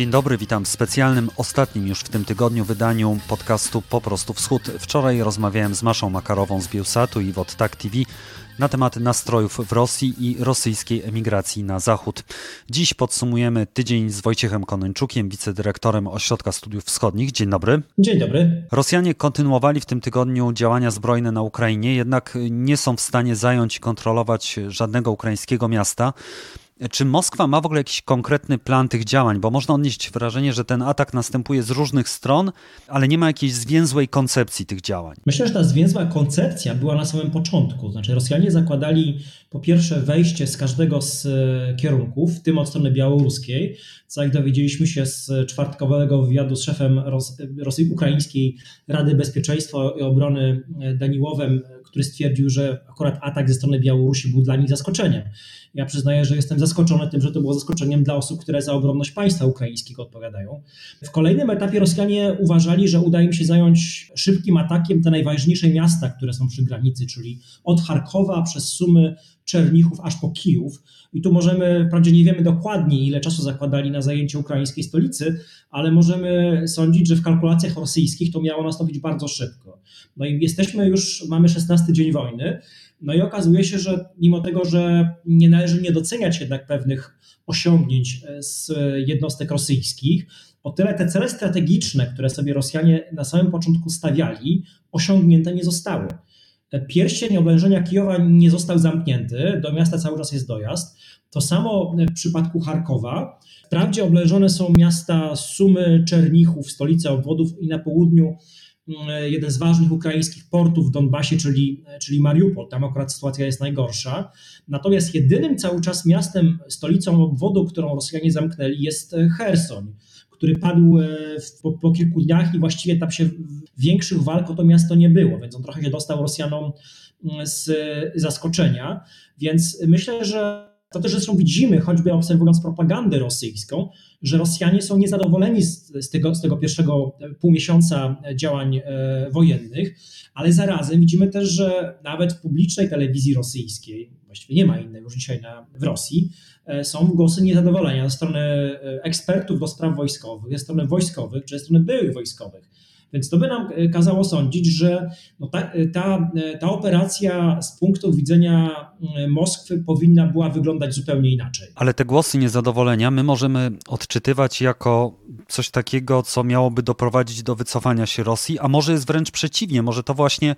Dzień dobry, witam w specjalnym, ostatnim już w tym tygodniu wydaniu podcastu Po prostu Wschód. Wczoraj rozmawiałem z Maszą Makarową z Bielsatu i Wodtak TV na temat nastrojów w Rosji i rosyjskiej emigracji na zachód. Dziś podsumujemy tydzień z Wojciechem Konończukiem, wicedyrektorem Ośrodka Studiów Wschodnich. Dzień dobry. Dzień dobry. Rosjanie kontynuowali w tym tygodniu działania zbrojne na Ukrainie, jednak nie są w stanie zająć i kontrolować żadnego ukraińskiego miasta. Czy Moskwa ma w ogóle jakiś konkretny plan tych działań? Bo można odnieść wrażenie, że ten atak następuje z różnych stron, ale nie ma jakiejś zwięzłej koncepcji tych działań. Myślę, że ta zwięzła koncepcja była na samym początku. Znaczy, Rosjanie zakładali po pierwsze wejście z każdego z e, kierunków, w tym od strony białoruskiej, co jak dowiedzieliśmy się z czwartkowego wywiadu z szefem Ros Rosji Ukraińskiej Rady Bezpieczeństwa i Obrony e, Daniłowem, który stwierdził, że akurat atak ze strony Białorusi był dla nich zaskoczeniem. Ja przyznaję, że jestem zaskoczony tym, że to było zaskoczeniem dla osób, które za obronność państwa ukraińskiego odpowiadają. W kolejnym etapie Rosjanie uważali, że uda im się zająć szybkim atakiem te najważniejsze miasta, które są przy granicy, czyli od Charkowa przez Sumy, Czernichów aż po Kijów. I tu możemy, wprawdzie nie wiemy dokładnie, ile czasu zakładali na zajęcie ukraińskiej stolicy, ale możemy sądzić, że w kalkulacjach rosyjskich to miało nastąpić bardzo szybko. No i jesteśmy już, mamy 16 dzień wojny. No i okazuje się, że mimo tego, że nie należy nie doceniać jednak pewnych osiągnięć e, z jednostek rosyjskich, o tyle te cele strategiczne, które sobie Rosjanie na samym początku stawiali, osiągnięte nie zostały. Pierścień oblężenia Kijowa nie został zamknięty, do miasta cały czas jest dojazd. To samo w przypadku Charkowa. Wprawdzie oblężone są miasta Sumy, Czernichów, stolice obwodów i na południu mm, jeden z ważnych ukraińskich portów w Donbasie, czyli, czyli Mariupol. Tam akurat sytuacja jest najgorsza. Natomiast jedynym cały czas miastem, stolicą obwodu, którą Rosjanie zamknęli, jest Hersoń który padł e, po, po, kilku dniach i właściwie tam się większych walk o to miasto nie było, więc on trochę się dostał Rosjanom mm, z zaskoczenia. Więc myślę, że to też zresztą widzimy, choćby obserwując propagandę rosyjską, że Rosjanie są niezadowoleni z, z, tego, z tego pierwszego pół miesiąca działań e, wojennych, ale zarazem widzimy też, że nawet w publicznej telewizji rosyjskiej, właściwie nie ma innej już dzisiaj na, w Rosji, e, są głosy niezadowolenia ze strony e, ekspertów do spraw wojskowych, ze strony wojskowych czy ze strony byłych wojskowych. Więc to by nam e, kazało sądzić, że no ta, ta, ta operacja z punktu widzenia Moskwy powinna była wyglądać zupełnie inaczej. Ale te głosy niezadowolenia my możemy odczytywać jako coś takiego, co miałoby doprowadzić do wycofania się Rosji, a może jest wręcz przeciwnie, może to właśnie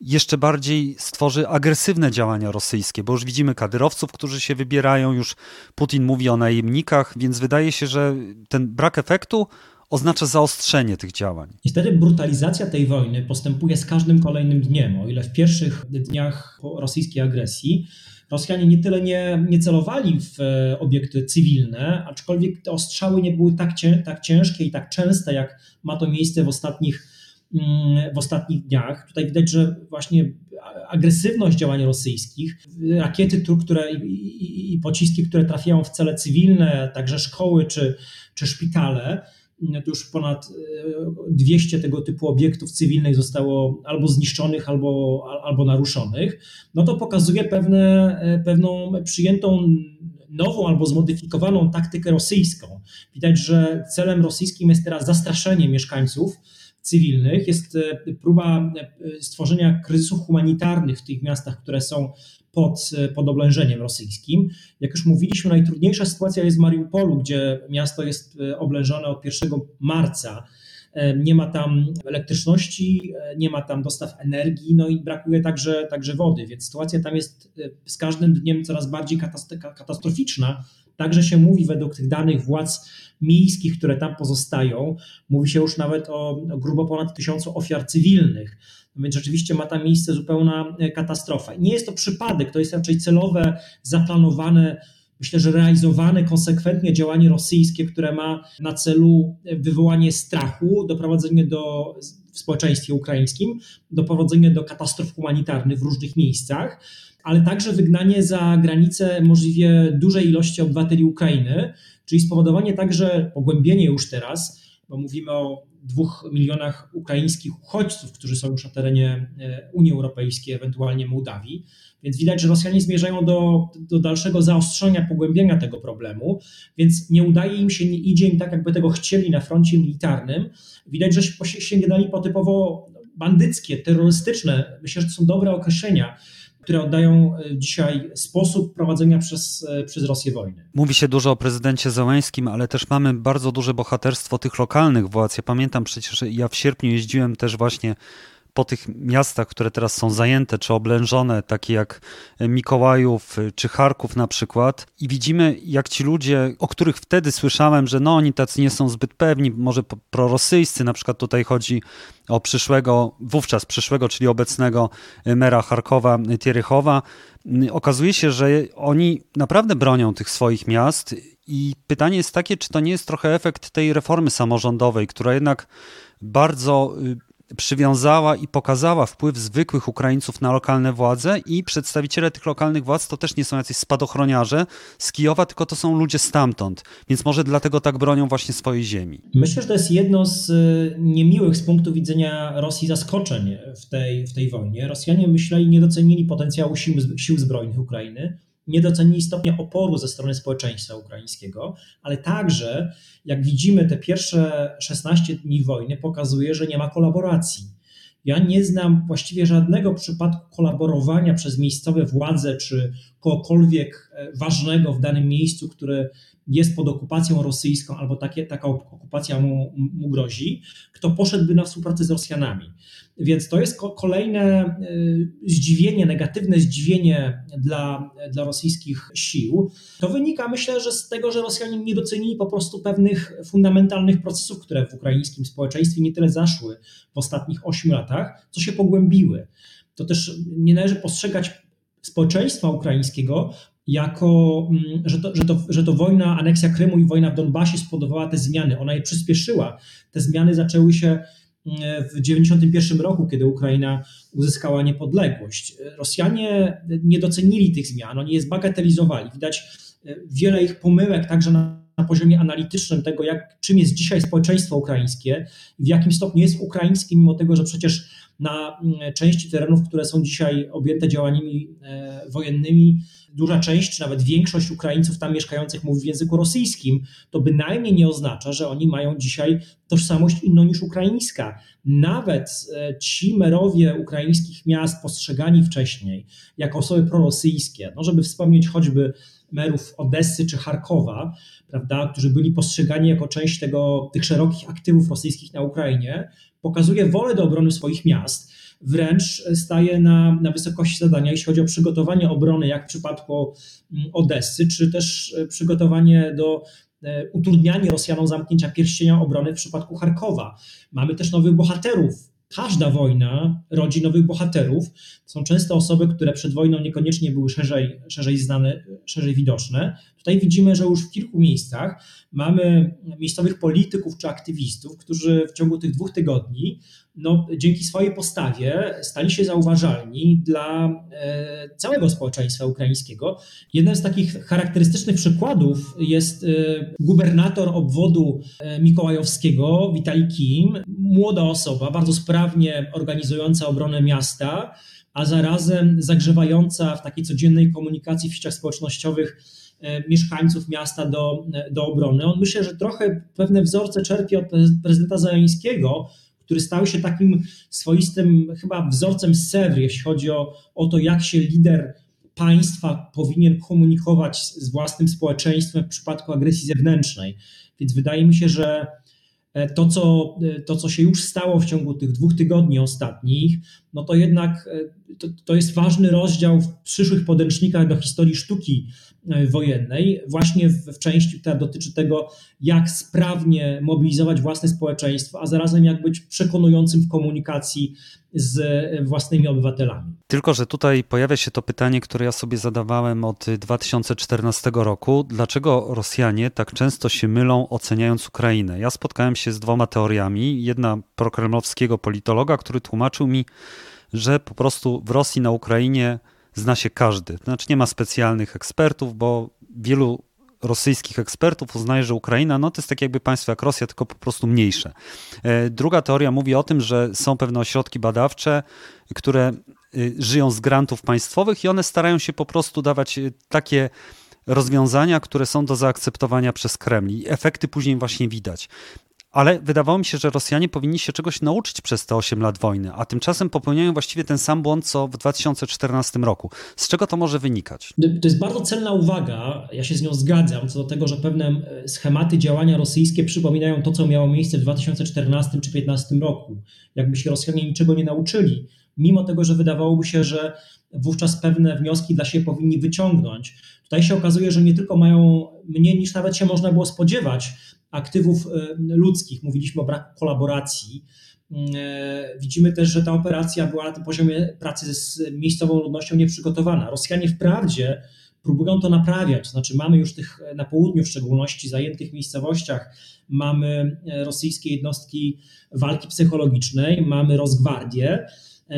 jeszcze bardziej stworzy agresywne działania rosyjskie, bo już widzimy kadyrowców, którzy się wybierają, już Putin mówi o najemnikach, więc wydaje się, że ten brak efektu oznacza zaostrzenie tych działań. Niestety brutalizacja tej wojny postępuje z każdym kolejnym dniem. O ile w pierwszych dniach rosyjskiej agresji Rosjanie nie tyle nie, nie celowali w e, obiekty cywilne, aczkolwiek te ostrzały nie były tak, cię, tak ciężkie i tak częste, jak ma to miejsce w ostatnich w ostatnich dniach. Tutaj widać, że właśnie agresywność działań rosyjskich, rakiety, które i, pociski, które trafiają w cele cywilne, także szkoły czy, czy szpitale, to już ponad 200 e, tego typu obiektów cywilnych zostało albo zniszczonych, albo, albo naruszonych, no to pokazuje pewne, e, pewną przyjętą nową albo zmodyfikowaną taktykę rosyjską. Widać, że celem rosyjskim jest teraz zastraszenie mieszkańców, cywilnych, jest e, próba e, stworzenia kryzysów humanitarnych w tych miastach, które są pod, e, pod oblężeniem rosyjskim. Jak już mówiliśmy, najtrudniejsza sytuacja jest w Mariupolu, gdzie miasto jest oblężone od 1 marca. Nie ma tam elektryczności, nie ma tam dostaw energii, no i brakuje także, także wody, więc sytuacja tam jest z każdym dniem coraz bardziej katastroficzna. Także się mówi według tych danych władz miejskich, które tam pozostają, mówi się już nawet o, o grubo ponad tysiącu ofiar cywilnych. No więc rzeczywiście ma tam miejsce zupełna e, katastrofa. Nie jest to przypadek, to jest raczej celowe, zaplanowane, myślę, że realizowane konsekwentnie działanie rosyjskie, które ma na celu wywołanie strachu, doprowadzenie do w społeczeństwie ukraińskim, doprowadzenie do katastrof humanitarnych w różnych miejscach ale także wygnanie za granicę możliwie dużej ilości obywateli Ukrainy, czyli spowodowanie także, pogłębienie już teraz, bo mówimy o dwóch milionach ukraińskich uchodźców, którzy są już na terenie e, Unii Europejskiej, ewentualnie Mołdawii. Więc widać, że Rosjanie zmierzają do, do dalszego zaostrzenia, pogłębienia tego problemu, więc nie udaje im się, nie idzie im tak, jakby tego chcieli na froncie militarnym. Widać, że sięgnęli po typowo bandyckie, terrorystyczne, myślę, że to są dobre określenia, które oddają e, dzisiaj sposób prowadzenia przez, e, przez Rosję wojny. Mówi się dużo o prezydencie Zełęskim, ale też mamy bardzo duże bohaterstwo tych lokalnych władz. Ja pamiętam przecież, ja w sierpniu jeździłem też właśnie po tych miastach, które teraz są zajęte czy oblężone, takie jak Mikołajów czy Charków na przykład, i widzimy, jak ci ludzie, o których wtedy słyszałem, że no oni tacy nie są zbyt pewni, może prorosyjscy, na przykład tutaj chodzi o przyszłego, wówczas przyszłego, czyli obecnego mera Charkowa, Tierychowa, okazuje się, że oni naprawdę bronią tych swoich miast i pytanie jest takie, czy to nie jest trochę efekt tej reformy samorządowej, która jednak bardzo y, przywiązała i pokazała wpływ zwykłych Ukraińców na lokalne władze i przedstawiciele tych lokalnych władz to też nie są jacyś spadochroniarze z Kijowa, tylko to są ludzie stamtąd. Więc może dlatego tak bronią właśnie swojej ziemi. Myślę, że to jest jedno z y, niemiłych z punktu widzenia Rosji zaskoczeń w tej, w tej wojnie. Rosjanie myśleli, nie docenili potencjału sił, sił zbrojnych Ukrainy nie docenili stopnia oporu ze strony społeczeństwa ukraińskiego, ale także, jak widzimy, te pierwsze 16 dni wojny pokazuje, że nie ma kolaboracji. Ja nie znam właściwie żadnego przypadku kolaborowania przez miejscowe władze czy kogokolwiek e, ważnego w danym miejscu, które jest pod okupacją rosyjską albo takie, taka okupacja mu, mu grozi, kto poszedłby na współpracę z Rosjanami. Więc to jest kolejne y, zdziwienie, negatywne zdziwienie dla, dla rosyjskich sił. To wynika, myślę, że z tego, że Rosjanie nie docenili po prostu pewnych fundamentalnych procesów, które w ukraińskim społeczeństwie nie tyle zaszły w ostatnich ośmiu latach, co się pogłębiły. To też nie należy postrzegać społeczeństwa ukraińskiego jako, mm, że to, że, to, że to wojna, aneksja Krymu i wojna w Donbasie spowodowała te zmiany. Ona je przyspieszyła. Te zmiany zaczęły się mm, w 1991 roku, kiedy Ukraina uzyskała niepodległość. Rosjanie nie docenili tych zmian, oni je zbagatelizowali. Widać e, wiele ich pomyłek także na, na poziomie analitycznym tego, jak, czym jest dzisiaj społeczeństwo ukraińskie, w jakim stopniu jest ukraińskie, mimo tego, że przecież na mm, części terenów, które są dzisiaj objęte działaniami e, wojennymi, duża część, czy nawet większość Ukraińców tam mieszkających mówi w języku rosyjskim, to bynajmniej nie oznacza, że oni mają dzisiaj tożsamość inną niż ukraińska. Nawet e, ci merowie ukraińskich miast postrzegani wcześniej jako osoby prorosyjskie, no żeby wspomnieć choćby merów Odessy czy Charkowa, prawda, którzy byli postrzegani jako część tego, tych szerokich aktywów rosyjskich na Ukrainie, pokazuje wolę do obrony swoich miast, wręcz staje na, na wysokości zadania, jeśli chodzi o przygotowanie obrony, jak w przypadku mm, Odessy, czy też e, przygotowanie do e, utrudnianie Rosjanom zamknięcia pierścienia obrony w przypadku Charkowa. Mamy też nowych bohaterów każda wojna rodzi nowych bohaterów. Są często osoby, które przed wojną niekoniecznie były szerzej, szerzej znane, szerzej widoczne. Tutaj widzimy, że już w kilku miejscach mamy miejscowych polityków czy aktywistów, którzy w ciągu tych dwóch tygodni no, dzięki swojej postawie stali się zauważalni dla e, całego społeczeństwa ukraińskiego. Jeden z takich charakterystycznych przykładów jest e, gubernator obwodu e, mikołajowskiego, Witalij Kim, młoda osoba, bardzo sprawnie organizująca obronę miasta, a zarazem zagrzewająca w takiej codziennej komunikacji w sieciach społecznościowych e, mieszkańców miasta do, do obrony. On myślę, że trochę pewne wzorce czerpie od prezydenta Zeleńskiego, który stał się takim swoistym chyba wzorcem z Sewry, jeśli chodzi o, o to, jak się lider państwa powinien komunikować z własnym społeczeństwem w przypadku agresji zewnętrznej. Więc wydaje mi się, że e, to co, e, to, co się już stało w ciągu tych dwóch tygodni ostatnich, no to jednak e, to, to jest ważny rozdział w przyszłych podręcznikach do historii sztuki E, wojennej, właśnie w, w, części, która dotyczy tego, jak sprawnie mobilizować własne społeczeństwo, a zarazem jak być przekonującym w komunikacji z e, własnymi obywatelami. Tylko, że tutaj pojawia się to pytanie, które ja sobie zadawałem od 2014 roku. Dlaczego Rosjanie tak często się mylą, oceniając Ukrainę? Ja spotkałem się z dwoma teoriami. Jedna prokremlowskiego politologa, który tłumaczył mi, że po prostu w Rosji na Ukrainie zna się każdy. Znaczy nie ma specjalnych ekspertów, bo wielu rosyjskich ekspertów uznaje, że Ukraina no, to jest tak jakby państwo jak Rosja, tylko po prostu mniejsze. E, druga teoria mówi o tym, że są pewne ośrodki badawcze, które y, żyją z grantów państwowych i one starają się po prostu dawać y, takie rozwiązania, które są do zaakceptowania przez Kreml i efekty później właśnie widać. Ale wydawało mi się, że Rosjanie powinni się czegoś nauczyć przez te 8 lat wojny, a tymczasem popełniają właściwie ten sam błąd, co w 2014 roku. Z czego to może wynikać? To jest bardzo celna uwaga, ja się z nią zgadzam, co do tego, że pewne e, schematy działania rosyjskie przypominają to, co miało miejsce w 2014 czy 2015 roku. Jakby się Rosjanie niczego nie nauczyli, mimo tego, że wydawałoby się, że wówczas pewne wnioski dla siebie powinni wyciągnąć. Tutaj się okazuje, że nie tylko mają mniej niż nawet się można było spodziewać, aktywów e, ludzkich, mówiliśmy o braku kolaboracji. E, widzimy też, że ta operacja była na tym poziomie pracy z miejscową ludnością nieprzygotowana. Rosjanie wprawdzie próbują to naprawiać, znaczy mamy już tych na południu w szczególności zajętych miejscowościach, mamy e, rosyjskie jednostki walki psychologicznej, mamy Rosgwardię,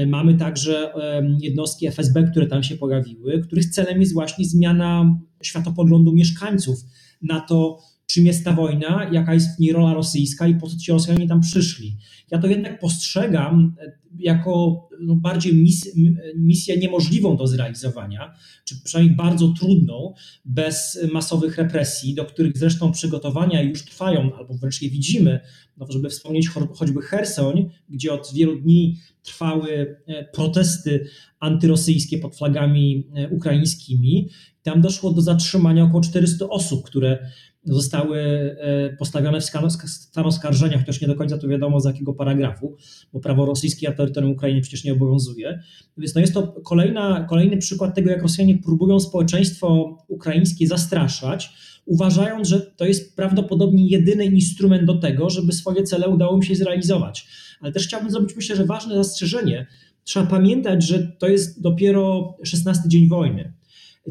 mamy także jednostki FSB, które tam się pojawiły, których celem jest właśnie zmiana światopoglądu mieszkańców na to, czym jest ta wojna, jaka jest w niej rola rosyjska i po co ci Rosjanie tam przyszli. Ja to jednak postrzegam e, jako no, bardziej mis, misję niemożliwą do zrealizowania, czy przynajmniej bardzo trudną, bez masowych represji, do których zresztą przygotowania już trwają, albo wręcz je widzimy, no, żeby wspomnieć choćby Hersoń, gdzie od wielu dni trwały e, protesty antyrosyjskie pod flagami e, ukraińskimi. Tam doszło do zatrzymania około 400 osób, które zostały e, postawione w stan oskarżenia, chociaż nie do końca to wiadomo z jakiego paragrafu, bo prawo rosyjskie a terytorium Ukrainy przecież nie obowiązuje. Więc no jest to kolejna, kolejny przykład tego, jak Rosjanie próbują społeczeństwo ukraińskie zastraszać, uważając, że to jest prawdopodobnie jedyny instrument do tego, żeby swoje cele udało im się zrealizować. Ale też chciałbym zrobić, myślę, że ważne zastrzeżenie. Trzeba pamiętać, że to jest dopiero 16 dzień wojny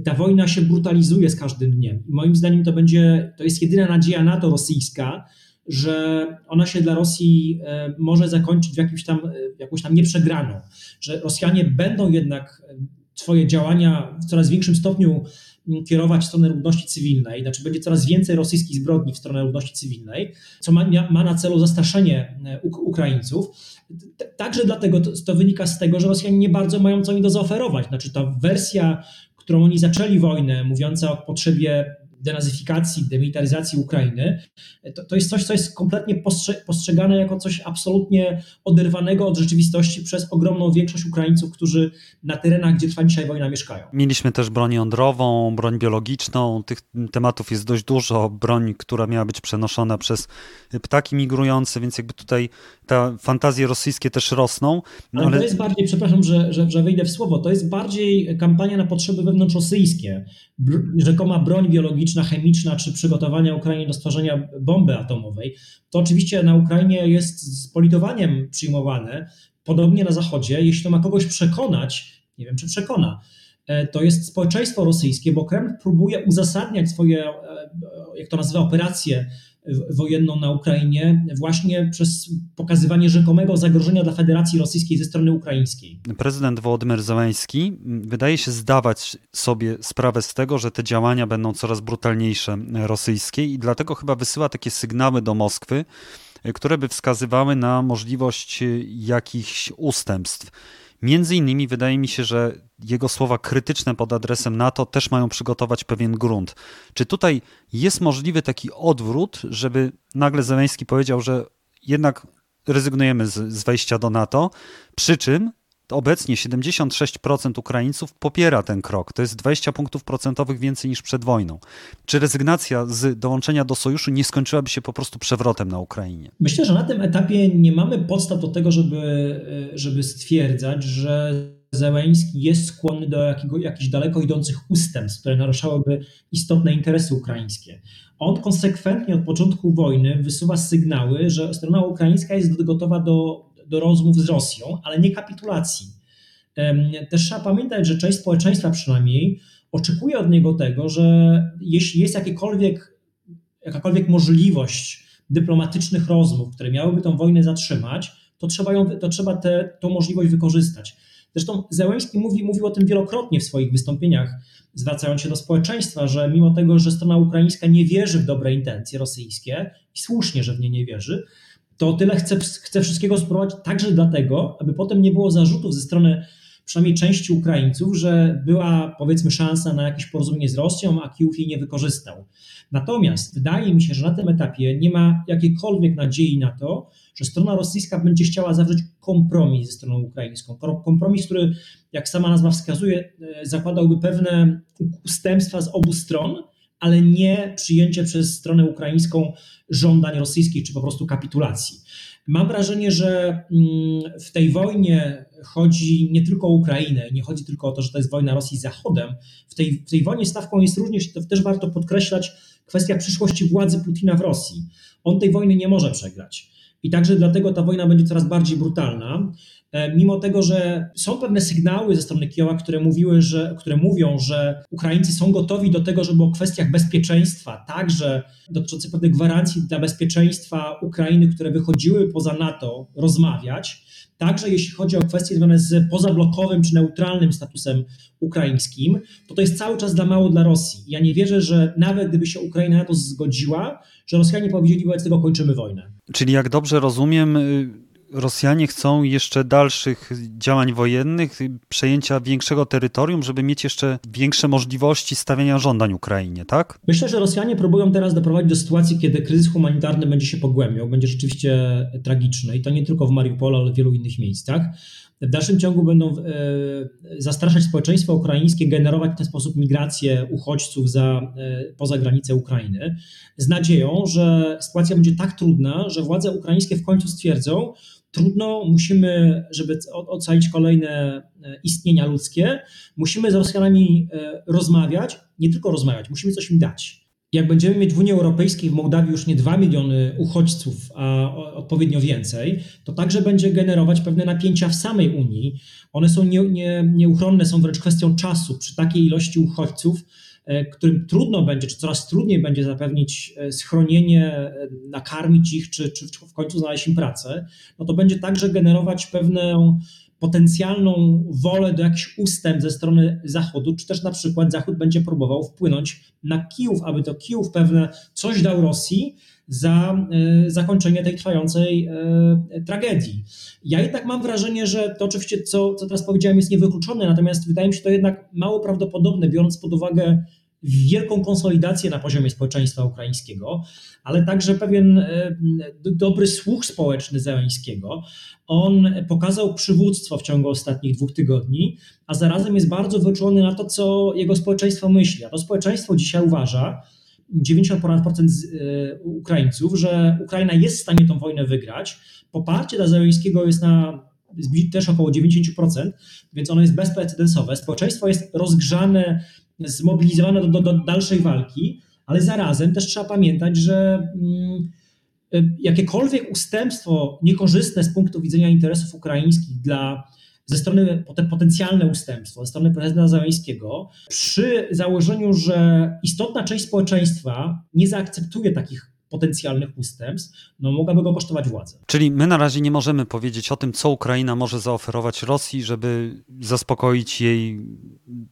ta wojna się brutalizuje z każdym dniem. Moim zdaniem to będzie, to jest jedyna nadzieja NATO rosyjska, że ona się dla Rosji e, może zakończyć w jakimś tam, e, jakąś tam nieprzegraną, że Rosjanie będą jednak e, swoje działania w coraz większym stopniu kierować w stronę ludności cywilnej, znaczy będzie coraz więcej rosyjskich zbrodni w stronę ludności cywilnej, co ma, ma na celu zastraszenie Ukraińców. Także dlatego to, to, wynika z tego, że Rosjanie nie bardzo mają co im do zaoferować. Znaczy ta wersja którą oni zaczęli wojnę, mówiąca o potrzebie denazyfikacji, demilitaryzacji Ukrainy, to, to jest coś, co jest kompletnie postrzegane jako coś absolutnie oderwanego od rzeczywistości przez ogromną większość Ukraińców, którzy na terenach, gdzie trwa dzisiaj wojna, mieszkają. Mieliśmy też broń jądrową, broń biologiczną, tych tematów jest dość dużo, broń, która miała być przenoszona przez ptaki migrujące, więc jakby tutaj te fantazje rosyjskie też rosną. No ale, ale, to jest bardziej, przepraszam, że, że, że wyjdę w słowo, to jest bardziej kampania na potrzeby wewnątrzrosyjskie. Rzekoma broń biologiczna, chemiczna, czy przygotowania Ukrainy do stworzenia bomby atomowej, to oczywiście na Ukrainie jest z politowaniem przyjmowane, podobnie na Zachodzie. Jeśli to ma kogoś przekonać, nie wiem czy przekona, e, to jest społeczeństwo rosyjskie, bo Kreml próbuje uzasadniać swoje, e, jak to nazywa, operacje wojenną na Ukrainie właśnie przez pokazywanie rzekomego zagrożenia dla Federacji Rosyjskiej ze strony ukraińskiej. Prezydent Wołodymyr Zełański wydaje się zdawać sobie sprawę z tego, że te działania będą coraz brutalniejsze rosyjskie i dlatego chyba wysyła takie sygnały do Moskwy, które by wskazywały na możliwość jakichś ustępstw. Między innymi wydaje mi się, że jego słowa krytyczne pod adresem NATO też mają przygotować pewien grunt. Czy tutaj jest możliwy taki odwrót, żeby nagle Zeleński powiedział, że jednak rezygnujemy z, z wejścia do NATO, przy czym obecnie 76% Ukraińców popiera ten krok. To jest 20 punktów procentowych więcej niż przed wojną. Czy rezygnacja z dołączenia do sojuszu nie skończyłaby się po prostu przewrotem na Ukrainie? Myślę, że na tym etapie nie mamy podstaw do tego, żeby, żeby stwierdzać, że Zełęński jest skłonny do jakiego, jakichś daleko idących ustępstw, które naruszałyby istotne interesy ukraińskie. On konsekwentnie od początku wojny wysuwa sygnały, że strona ukraińska jest gotowa do do rozmów z Rosją, ale nie kapitulacji. Też trzeba pamiętać, że część społeczeństwa przynajmniej oczekuje od niego tego, że jeśli jest jakiekolwiek, jakakolwiek możliwość dyplomatycznych rozmów, które miałyby tę wojnę zatrzymać, to trzeba, ją, to trzeba tę możliwość wykorzystać. Zresztą Zełęński mówi, mówił o tym wielokrotnie w swoich wystąpieniach, zwracając się do społeczeństwa, że mimo tego, że strona ukraińska nie wierzy w dobre intencje rosyjskie i słusznie, że w nie nie wierzy, to tyle chce, chce wszystkiego spróbować także dlatego, aby potem nie było zarzutów ze strony przynajmniej części Ukraińców, że była powiedzmy szansa na jakieś porozumienie z Rosją, a Kijów jej nie wykorzystał. Natomiast wydaje mi się, że na tym etapie nie ma jakiejkolwiek nadziei na to, że strona rosyjska będzie chciała zawrzeć kompromis ze stroną ukraińską. Kompromis, który, jak sama nazwa wskazuje, e, zakładałby pewne ustępstwa z obu stron, ale nie przyjęcie przez stronę ukraińską żądań rosyjskich czy po prostu kapitulacji. Mam wrażenie, że mm, w tej wojnie chodzi nie tylko o Ukrainę, nie chodzi tylko o to, że to jest wojna Rosji z Zachodem. W tej, w tej wojnie stawką jest również, to też warto podkreślać, kwestia przyszłości władzy Putina w Rosji. On tej wojny nie może przegrać. I także dlatego ta wojna będzie coraz bardziej brutalna. E, mimo tego, że są pewne sygnały ze strony Kijowa, które, mówiły, że, które mówią, że Ukraińcy są gotowi do tego, żeby o kwestiach bezpieczeństwa, także dotyczących pewnych gwarancji dla bezpieczeństwa Ukrainy, które wychodziły poza NATO, rozmawiać. Także jeśli chodzi o kwestie związane z pozablokowym czy neutralnym statusem ukraińskim, to to jest cały czas za mało dla Rosji. Ja nie wierzę, że nawet gdyby się Ukraina na to zgodziła, że Rosjanie powiedzieli wobec tego kończymy wojnę. Czyli jak dobrze rozumiem, y, Rosjanie chcą jeszcze dalszych działań wojennych, przejęcia większego terytorium, żeby mieć jeszcze większe możliwości stawiania żądań Ukrainie, tak? Myślę, że Rosjanie próbują teraz doprowadzić do sytuacji, kiedy kryzys humanitarny będzie się pogłębiał, będzie rzeczywiście tragiczny i to nie tylko w Mariupolu, ale w wielu innych miejscach. W dalszym ciągu będą e, zastraszać społeczeństwo ukraińskie, generować w ten sposób migrację uchodźców za, e, poza granicę Ukrainy, z nadzieją, że sytuacja będzie tak trudna, że władze ukraińskie w końcu stwierdzą, trudno, musimy, żeby ocalić kolejne e, istnienia ludzkie, musimy z Rosjanami e, rozmawiać, nie tylko rozmawiać, musimy coś im dać. Jak będziemy mieć w Unii Europejskiej, w Mołdawii już nie 2 miliony uchodźców, a odpowiednio więcej, to także będzie generować pewne napięcia w samej Unii. One są nie, nie, nieuchronne, są wręcz kwestią czasu. Przy takiej ilości uchodźców E, którym trudno będzie, czy coraz trudniej będzie zapewnić e, schronienie, e, nakarmić ich, czy, czy w końcu znaleźć im pracę, no to będzie także generować pewną potencjalną wolę do jakichś ustęp ze strony Zachodu, czy też na przykład Zachód będzie próbował wpłynąć na Kijów, aby to Kijów pewne coś dał Rosji za zakończenie tej trwającej tragedii. Ja jednak mam wrażenie, że to oczywiście, co, co teraz powiedziałem, jest niewykluczone, natomiast wydaje mi się to jednak mało prawdopodobne, biorąc pod uwagę wielką konsolidację na poziomie społeczeństwa ukraińskiego, ale także pewien e, dobry słuch społeczny Zeleńskiego. On pokazał przywództwo w ciągu ostatnich dwóch tygodni, a zarazem jest bardzo wyczulony na to, co jego społeczeństwo myśli. A to społeczeństwo dzisiaj uważa, 90% e, Ukraińców, że Ukraina jest w stanie tą wojnę wygrać. Poparcie dla Zeleńskiego jest na też około 90%, więc ono jest bezprecedensowe. Społeczeństwo jest rozgrzane zmobilizowane do, do, do dalszej walki, ale zarazem też trzeba pamiętać, że mm, y, jakiekolwiek ustępstwo niekorzystne z punktu widzenia interesów ukraińskich dla ze strony potencjalne ustępstwo ze strony prezydenta Zeleńskiego, przy założeniu, że istotna część społeczeństwa nie zaakceptuje takich potencjalnych ustępstw, no mogłaby go kosztować władzę. Czyli my na razie nie możemy powiedzieć o tym, co Ukraina może zaoferować Rosji, żeby zaspokoić jej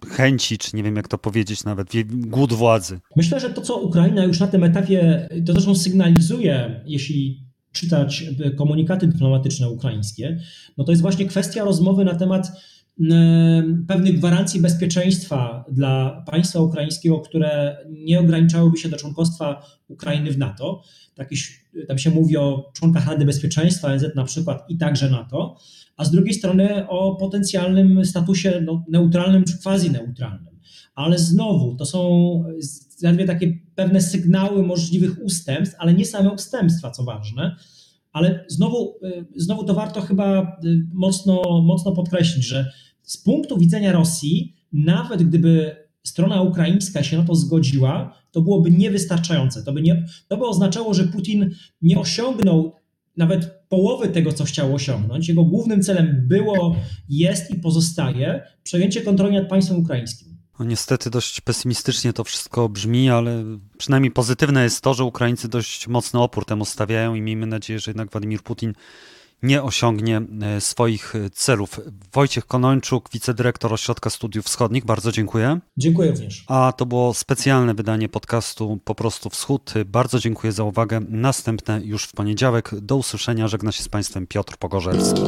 chęci, czy nie wiem jak to powiedzieć nawet, głód władzy. Myślę, że to, co Ukraina już na tym etapie, to zresztą sygnalizuje, jeśli czytać komunikaty dyplomatyczne ukraińskie, no to jest właśnie kwestia rozmowy na temat pewnych gwarancji bezpieczeństwa dla państwa ukraińskiego, które nie ograniczałyby się do członkostwa Ukrainy w NATO. tam się mówi o członkach Rady Bezpieczeństwa, ONZ na przykład i także NATO, a z drugiej strony o potencjalnym statusie no, neutralnym czy quasi-neutralnym. Ale znowu, to są zaledwie takie pewne sygnały możliwych ustępstw, ale nie same ustępstwa, co ważne, ale znowu, y, znowu to warto chyba y, mocno, mocno podkreślić, że z punktu widzenia Rosji, nawet gdyby strona ukraińska się na to zgodziła, to byłoby niewystarczające. To by, nie, to by oznaczało, że Putin nie osiągnął nawet połowy tego, co chciał osiągnąć. Jego głównym celem było, jest i pozostaje przejęcie kontroli nad państwem ukraińskim. No niestety dość pesymistycznie to wszystko brzmi, ale przynajmniej pozytywne jest to, że Ukraińcy dość mocny opór temu stawiają i miejmy nadzieję, że jednak Władimir Putin osiągnie e, swoich celów. Wojciech Konończuk, wicedyrektor Ośrodka Studiów Wschodnich, bardzo dziękuję. Dziękuję również. A to było specjalne wydanie podcastu Po prostu Wschód. Bardzo dziękuję za uwagę. Następne już w poniedziałek. Do usłyszenia. Żegna się z Państwem Piotr Pogorzelski.